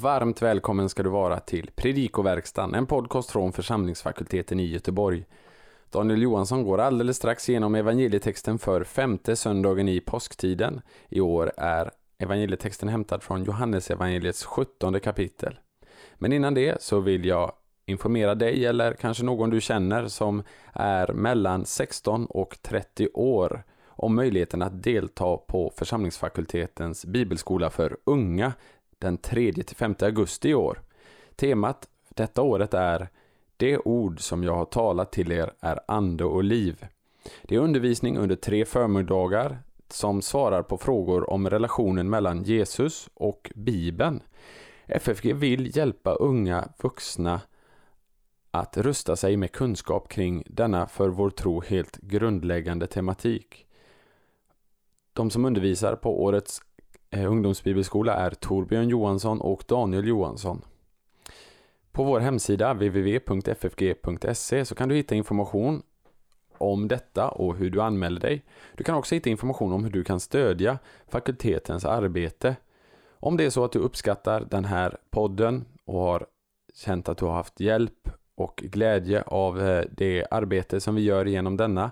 Varmt välkommen ska du vara till Predikoverkstan, en podcast från församlingsfakulteten i Göteborg. Daniel Johansson går alldeles strax igenom evangelietexten för femte söndagen i påsktiden. I år är evangelietexten hämtad från Johannesevangeliets sjuttonde 17 kapitel. Men innan det så vill jag informera dig eller kanske någon du känner som är mellan 16 och 30 år om möjligheten att delta på församlingsfakultetens bibelskola för unga den 3-5 augusti i år. Temat detta året är Det ord som jag har talat till er är ande och liv. Det är undervisning under tre förmiddagar som svarar på frågor om relationen mellan Jesus och Bibeln. FFG vill hjälpa unga vuxna att rusta sig med kunskap kring denna för vår tro helt grundläggande tematik. De som undervisar på årets Eh, ungdomsbibelskola är Torbjörn Johansson och Daniel Johansson. På vår hemsida www.ffg.se så kan du hitta information om detta och hur du anmäler dig. Du kan också hitta information om hur du kan stödja fakultetens arbete. Om det är så att du uppskattar den här podden och har känt att du har haft hjälp och glädje av eh, det arbete som vi gör genom denna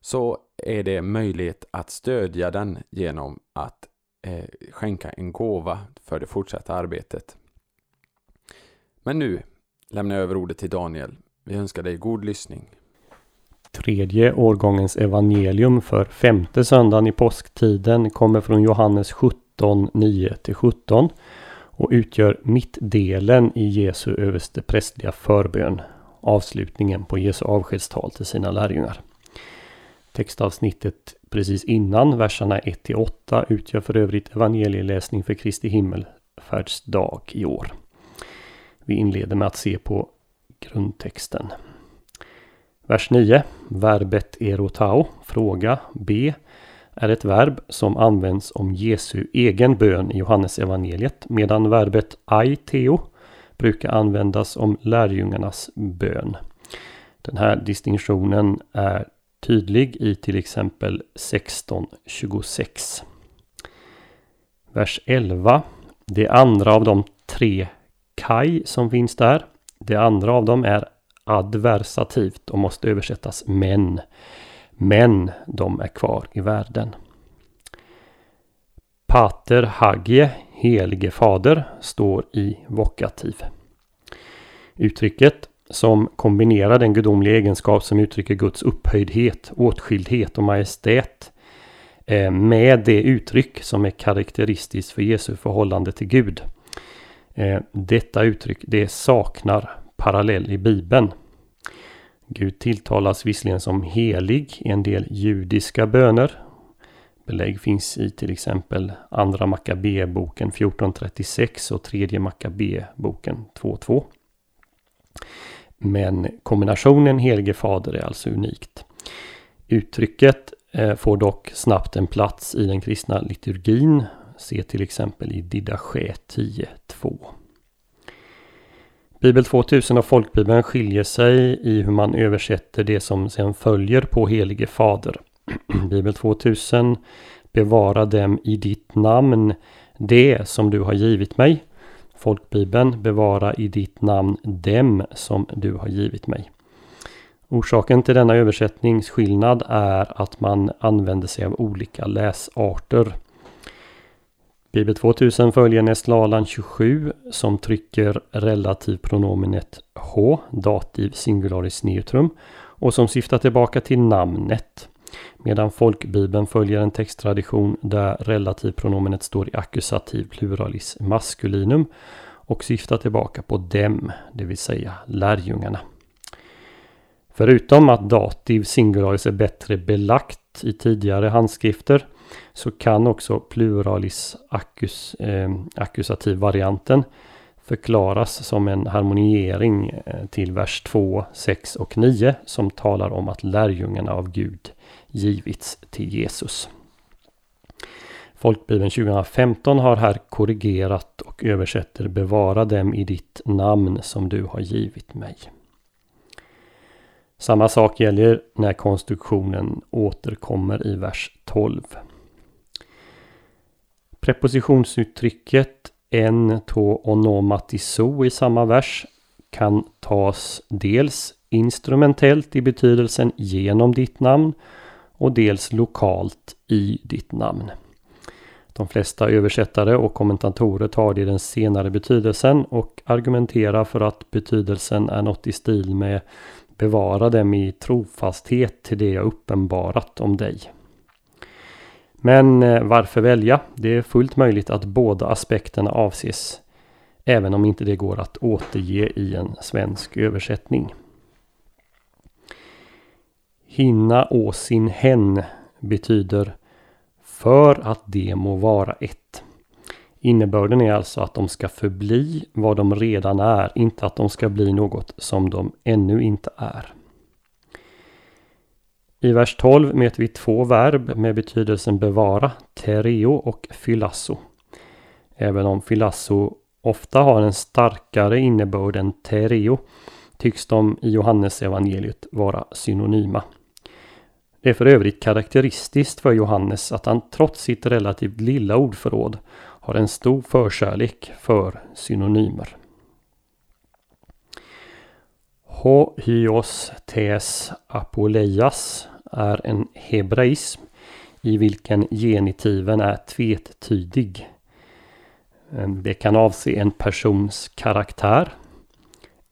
så är det möjligt att stödja den genom att Eh, skänka en gåva för det fortsatta arbetet. Men nu lämnar jag över ordet till Daniel. Vi önskar dig god lyssning. Tredje årgångens evangelium för femte söndagen i påsktiden kommer från Johannes 17, 9-17 och utgör mittdelen i Jesu översteprästliga förbön, avslutningen på Jesu avskedstal till sina lärjungar. Textavsnittet precis innan, verserna 1-8, utgör för övrigt evangelieläsning för Kristi himmelfärdsdag i år. Vi inleder med att se på grundtexten. Vers 9. Verbet erotao, fråga, be, är ett verb som används om Jesu egen bön i Johannes evangeliet, medan verbet aiteo brukar användas om lärjungarnas bön. Den här distinktionen är tydlig i till exempel 16.26. Vers 11. Det andra av de tre kaj som finns där. Det andra av dem är adversativt och måste översättas men. Men de är kvar i världen. Pater Hagie, helige fader, står i vokativ. Uttrycket som kombinerar den gudomliga egenskap som uttrycker Guds upphöjdhet, åtskildhet och majestät eh, med det uttryck som är karaktäristiskt för Jesu förhållande till Gud. Eh, detta uttryck det saknar parallell i Bibeln. Gud tilltalas visserligen som helig i en del judiska böner. Belägg finns i till exempel Andra Makkabeboken 1436 och Tredje Makkabeboken 2.2. Men kombinationen helige fader är alltså unikt. Uttrycket eh, får dock snabbt en plats i den kristna liturgin. Se till exempel i Didache 10.2. Bibel 2000 och folkbibeln skiljer sig i hur man översätter det som sedan följer på helige fader. Bibel 2000 Bevara dem i ditt namn, det som du har givit mig. Folkbibeln Bevara i ditt namn dem som du har givit mig. Orsaken till denna översättningsskillnad är att man använder sig av olika läsarter. Bibel 2000 följer Nestlalan 27 som trycker relativpronomenet H, dativ singularis neutrum, och som syftar tillbaka till namnet. Medan folkbibeln följer en texttradition där relativpronomenet står i ackusativ pluralis maskulinum och syftar tillbaka på dem, det vill säga lärjungarna. Förutom att dativ singularis är bättre belagt i tidigare handskrifter så kan också pluralis ackus, eh, ackusativ-varianten förklaras som en harmoniering eh, till vers 2, 6 och 9 som talar om att lärjungarna av Gud givits till Jesus. Folkbibeln 2015 har här korrigerat och översätter Bevara dem i ditt namn som du har givit mig. Samma sak gäller när konstruktionen återkommer i vers 12. Prepositionsuttrycket en to onomatiso i samma vers kan tas dels instrumentellt i betydelsen genom ditt namn och dels lokalt i ditt namn. De flesta översättare och kommentatorer tar det i den senare betydelsen och argumenterar för att betydelsen är något i stil med Bevara dem i trofasthet till det jag uppenbarat om dig. Men eh, varför välja? Det är fullt möjligt att båda aspekterna avses. Även om inte det går att återge i en svensk översättning. Hinna å sin hen betyder för att det må vara ett. Innebörden är alltså att de ska förbli vad de redan är, inte att de ska bli något som de ännu inte är. I vers 12 möter vi två verb med betydelsen bevara, tereo och fylasso. Även om fylasso ofta har en starkare innebörd än tereo tycks de i Johannes evangeliet vara synonyma. Det är för övrigt karaktäristiskt för Johannes att han trots sitt relativt lilla ordförråd har en stor förkärlek för synonymer. Hoios tes apoleias är en hebraism i vilken genitiven är tvetydig. Ehm, det kan avse en persons karaktär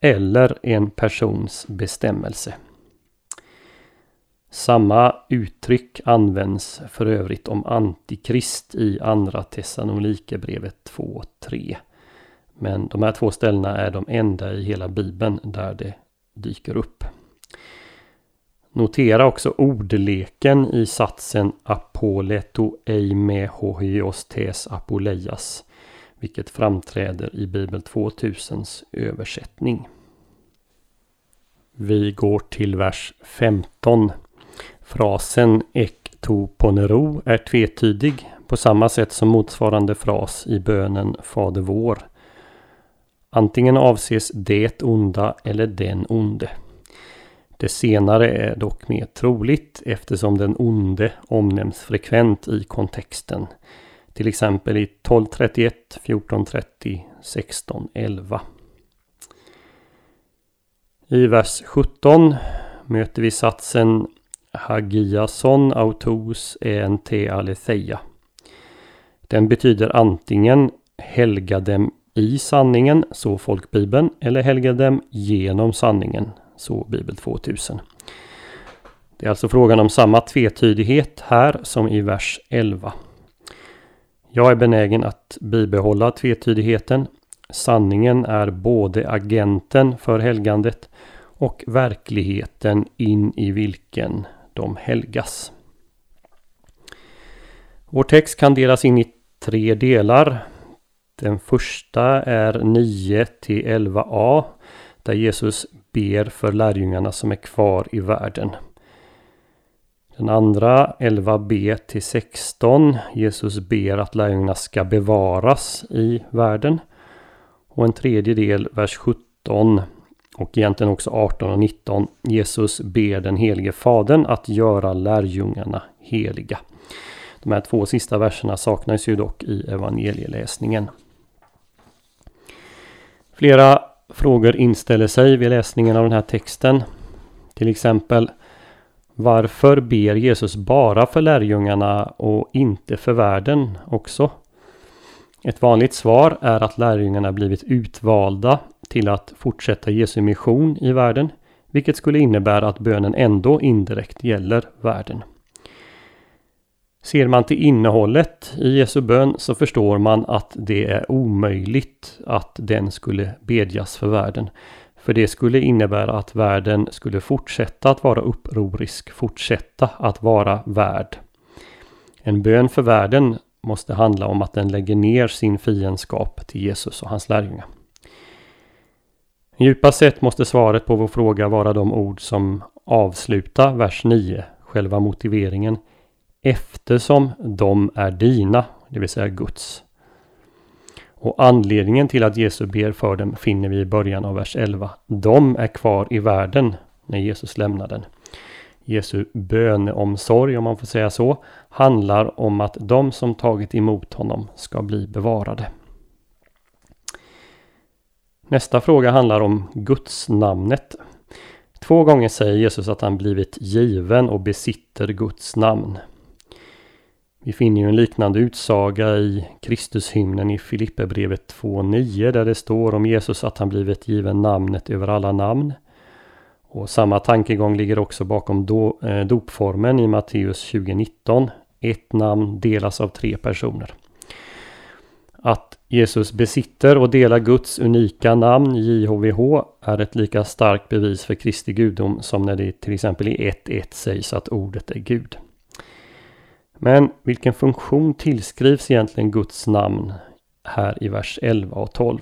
eller en persons bestämmelse. Samma uttryck används för övrigt om Antikrist i Andra Thessalonikerbrevet 2.3. Men de här två ställena är de enda i hela Bibeln där det dyker upp. Notera också ordleken i satsen apoleto eime hohios tes apoleias. Vilket framträder i Bibel 2000s översättning. Vi går till vers 15. Frasen ek to ponero är tvetydig på samma sätt som motsvarande fras i bönen Fader vår. Antingen avses det onda eller den onde. Det senare är dock mer troligt eftersom den onde omnämns frekvent i kontexten. Till exempel i 1231, 1430, 1611. I vers 17 möter vi satsen Hagiason autos ent aletheia. Den betyder antingen helga dem i sanningen, så folkbibeln, eller helga dem genom sanningen, så Bibel 2000. Det är alltså frågan om samma tvetydighet här som i vers 11. Jag är benägen att bibehålla tvetydigheten. Sanningen är både agenten för helgandet och verkligheten in i vilken de helgas. Vår text kan delas in i tre delar. Den första är 9 till 11a där Jesus ber för lärjungarna som är kvar i världen. Den andra 11b till 16. Jesus ber att lärjungarna ska bevaras i världen. Och en tredje del, vers 17 och egentligen också 18 och 19. Jesus ber den helige fadern att göra lärjungarna heliga. De här två sista verserna saknas ju dock i evangelieläsningen. Flera frågor inställer sig vid läsningen av den här texten. Till exempel Varför ber Jesus bara för lärjungarna och inte för världen också? Ett vanligt svar är att lärjungarna blivit utvalda till att fortsätta Jesu mission i världen, vilket skulle innebära att bönen ändå indirekt gäller världen. Ser man till innehållet i Jesu bön så förstår man att det är omöjligt att den skulle bedjas för världen. För det skulle innebära att världen skulle fortsätta att vara upprorisk, fortsätta att vara värd. En bön för världen måste handla om att den lägger ner sin fiendskap till Jesus och hans lärjungar. Djupast sett måste svaret på vår fråga vara de ord som avslutar vers 9, själva motiveringen. Eftersom de är dina, det vill säga Guds. Och anledningen till att Jesus ber för dem finner vi i början av vers 11. De är kvar i världen när Jesus lämnar den. Jesu böneomsorg, om man får säga så, handlar om att de som tagit emot honom ska bli bevarade. Nästa fråga handlar om Guds namnet. Två gånger säger Jesus att han blivit given och besitter Guds namn. Vi finner ju en liknande utsaga i Kristushymnen i Filipperbrevet 2.9 där det står om Jesus att han blivit given namnet över alla namn. Och samma tankegång ligger också bakom do, eh, dopformen i Matteus 2019. Ett namn delas av tre personer. Att Jesus besitter och delar Guds unika namn JHVH är ett lika starkt bevis för Kristi gudom som när det till exempel i 1.1 sägs att ordet är Gud. Men vilken funktion tillskrivs egentligen Guds namn här i vers 11 och 12?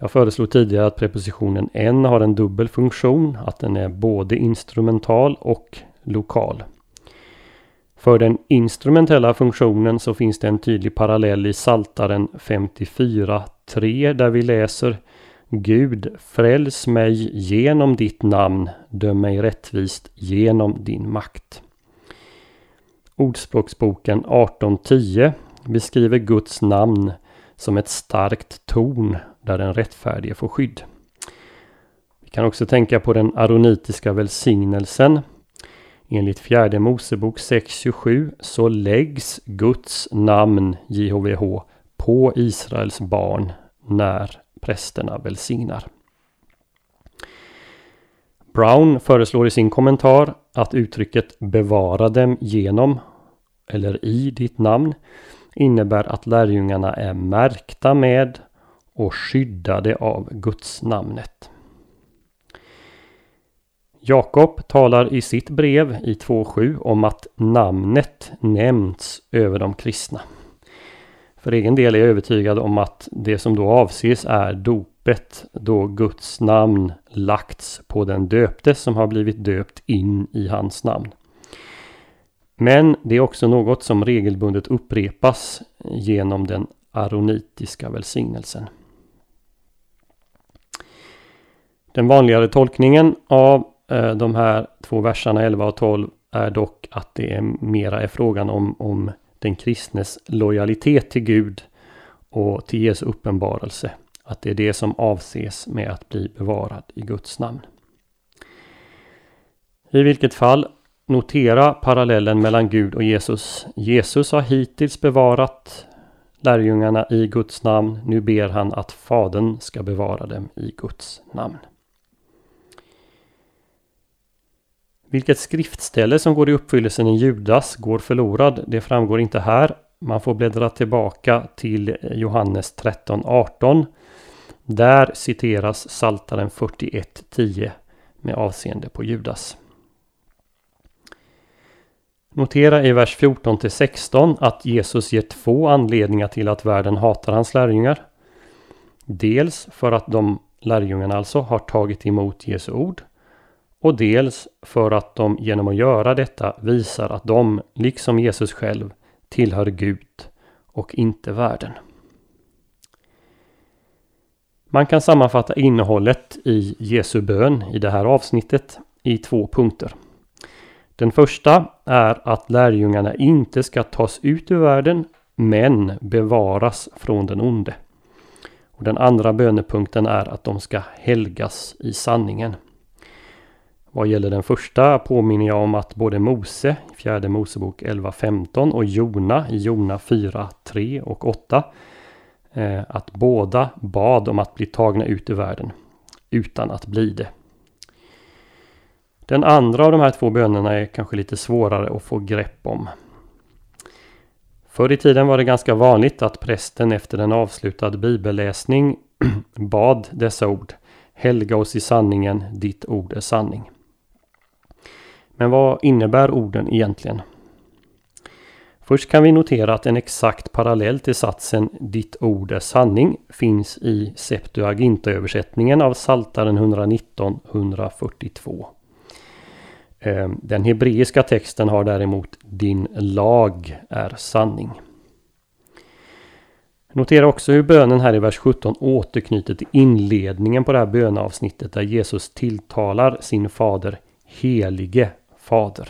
Jag föreslog tidigare att prepositionen en har en dubbel funktion, att den är både instrumental och lokal. För den instrumentella funktionen så finns det en tydlig parallell i Saltaren 54.3 där vi läser Gud, fräls mig genom ditt namn, döm mig rättvist genom din makt. Ordspråksboken 1810 beskriver Guds namn som ett starkt torn där den rättfärdige får skydd. Vi kan också tänka på den aronitiska välsignelsen. Enligt fjärde Mosebok 6.27 så läggs Guds namn JHVH på Israels barn när prästerna välsignar. Brown föreslår i sin kommentar att uttrycket bevara dem genom eller i ditt namn innebär att lärjungarna är märkta med och skyddade av Guds namnet. Jakob talar i sitt brev i 2.7 om att namnet nämnts över de kristna. För egen del är jag övertygad om att det som då avses är dopet då Guds namn lagts på den döpte som har blivit döpt in i hans namn. Men det är också något som regelbundet upprepas genom den aronitiska välsignelsen. Den vanligare tolkningen av Eh, de här två verserna 11 och 12 är dock att det är mera är frågan om, om den kristnes lojalitet till Gud och till Jesu uppenbarelse. Att det är det som avses med att bli bevarad i Guds namn. I vilket fall, notera parallellen mellan Gud och Jesus. Jesus har hittills bevarat lärjungarna i Guds namn. Nu ber han att Fadern ska bevara dem i Guds namn. Vilket skriftställe som går i uppfyllelsen i Judas går förlorad, det framgår inte här. Man får bläddra tillbaka till Johannes 13.18. Där citeras Saltaren 41.10 med avseende på Judas. Notera i vers 14 16 att Jesus ger två anledningar till att världen hatar hans lärjungar. Dels för att de lärjungarna alltså har tagit emot Jesu ord och dels för att de genom att göra detta visar att de, liksom Jesus själv, tillhör Gud och inte världen. Man kan sammanfatta innehållet i Jesu bön i det här avsnittet i två punkter. Den första är att lärjungarna inte ska tas ut ur världen men bevaras från den onde. Och den andra bönepunkten är att de ska helgas i sanningen. Vad gäller den första påminner jag om att både Mose i fjärde Mosebok 11.15 och Jona i Jona 4.3 och 8 eh, att båda bad om att bli tagna ut ur världen utan att bli det. Den andra av de här två bönerna är kanske lite svårare att få grepp om. Förr i tiden var det ganska vanligt att prästen efter en avslutad bibelläsning bad dessa ord. Helga oss i sanningen, ditt ord är sanning. Men vad innebär orden egentligen? Först kan vi notera att en exakt parallell till satsen Ditt ord är sanning finns i Septuaginta-översättningen av Saltaren 119 142. Ehm, den hebreiska texten har däremot Din lag är sanning. Notera också hur bönen här i vers 17 återknyter till inledningen på det här böneavsnittet där Jesus tilltalar sin fader Helige Fader.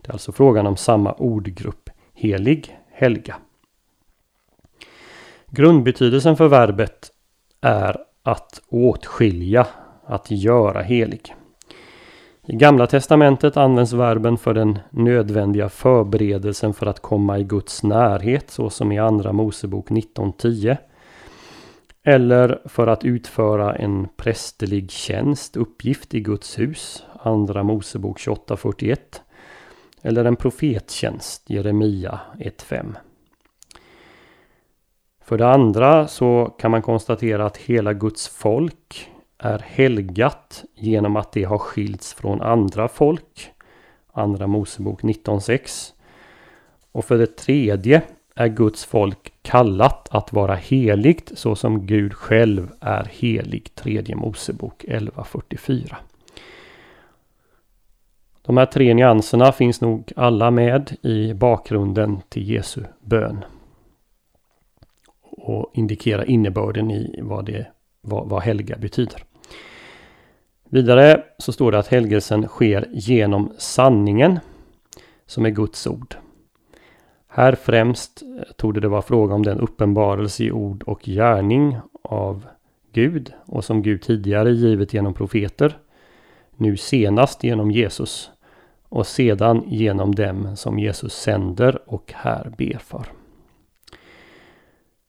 Det är alltså frågan om samma ordgrupp, helig, helga. Grundbetydelsen för verbet är att åtskilja, att göra helig. I Gamla Testamentet används verben för den nödvändiga förberedelsen för att komma i Guds närhet såsom i Andra Mosebok 19.10. Eller för att utföra en prästerlig tjänst, uppgift i Guds hus, Andra Mosebok 28.41. Eller en profettjänst, Jeremia 1.5. För det andra så kan man konstatera att hela Guds folk är helgat genom att det har skilts från andra folk. Andra Mosebok 19.6. Och för det tredje är Guds folk kallat att vara heligt så som Gud själv är helig. Tredje Mosebok 11.44. De här tre nyanserna finns nog alla med i bakgrunden till Jesu bön. Och indikerar innebörden i vad, det, vad, vad helga betyder. Vidare så står det att helgelsen sker genom sanningen som är Guds ord. Här främst tog det vara fråga om den uppenbarelse i ord och gärning av Gud och som Gud tidigare givit genom profeter. Nu senast genom Jesus och sedan genom dem som Jesus sänder och här ber för.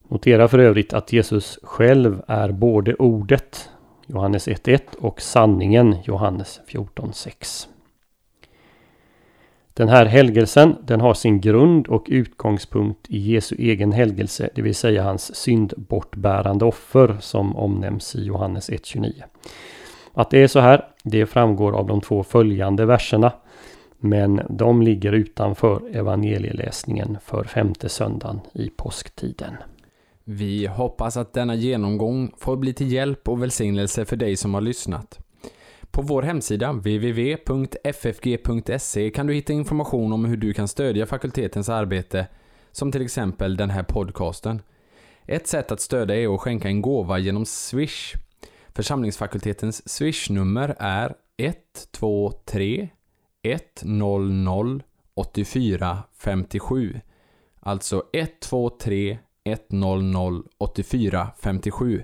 Notera för övrigt att Jesus själv är både ordet Johannes 1.1 och sanningen Johannes 14.6. Den här helgelsen den har sin grund och utgångspunkt i Jesu egen helgelse, det vill säga hans syndbortbärande offer som omnämns i Johannes 1.29. Att det är så här, det framgår av de två följande verserna. Men de ligger utanför evangelieläsningen för femte söndagen i påsktiden. Vi hoppas att denna genomgång får bli till hjälp och välsignelse för dig som har lyssnat. På vår hemsida www.ffg.se kan du hitta information om hur du kan stödja fakultetens arbete, som till exempel den här podcasten. Ett sätt att stödja är att skänka en gåva genom Swish. Församlingsfakultetens Swish-nummer är 123 100 84 57. Alltså 123 100 84 57.